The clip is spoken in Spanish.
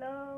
Hello.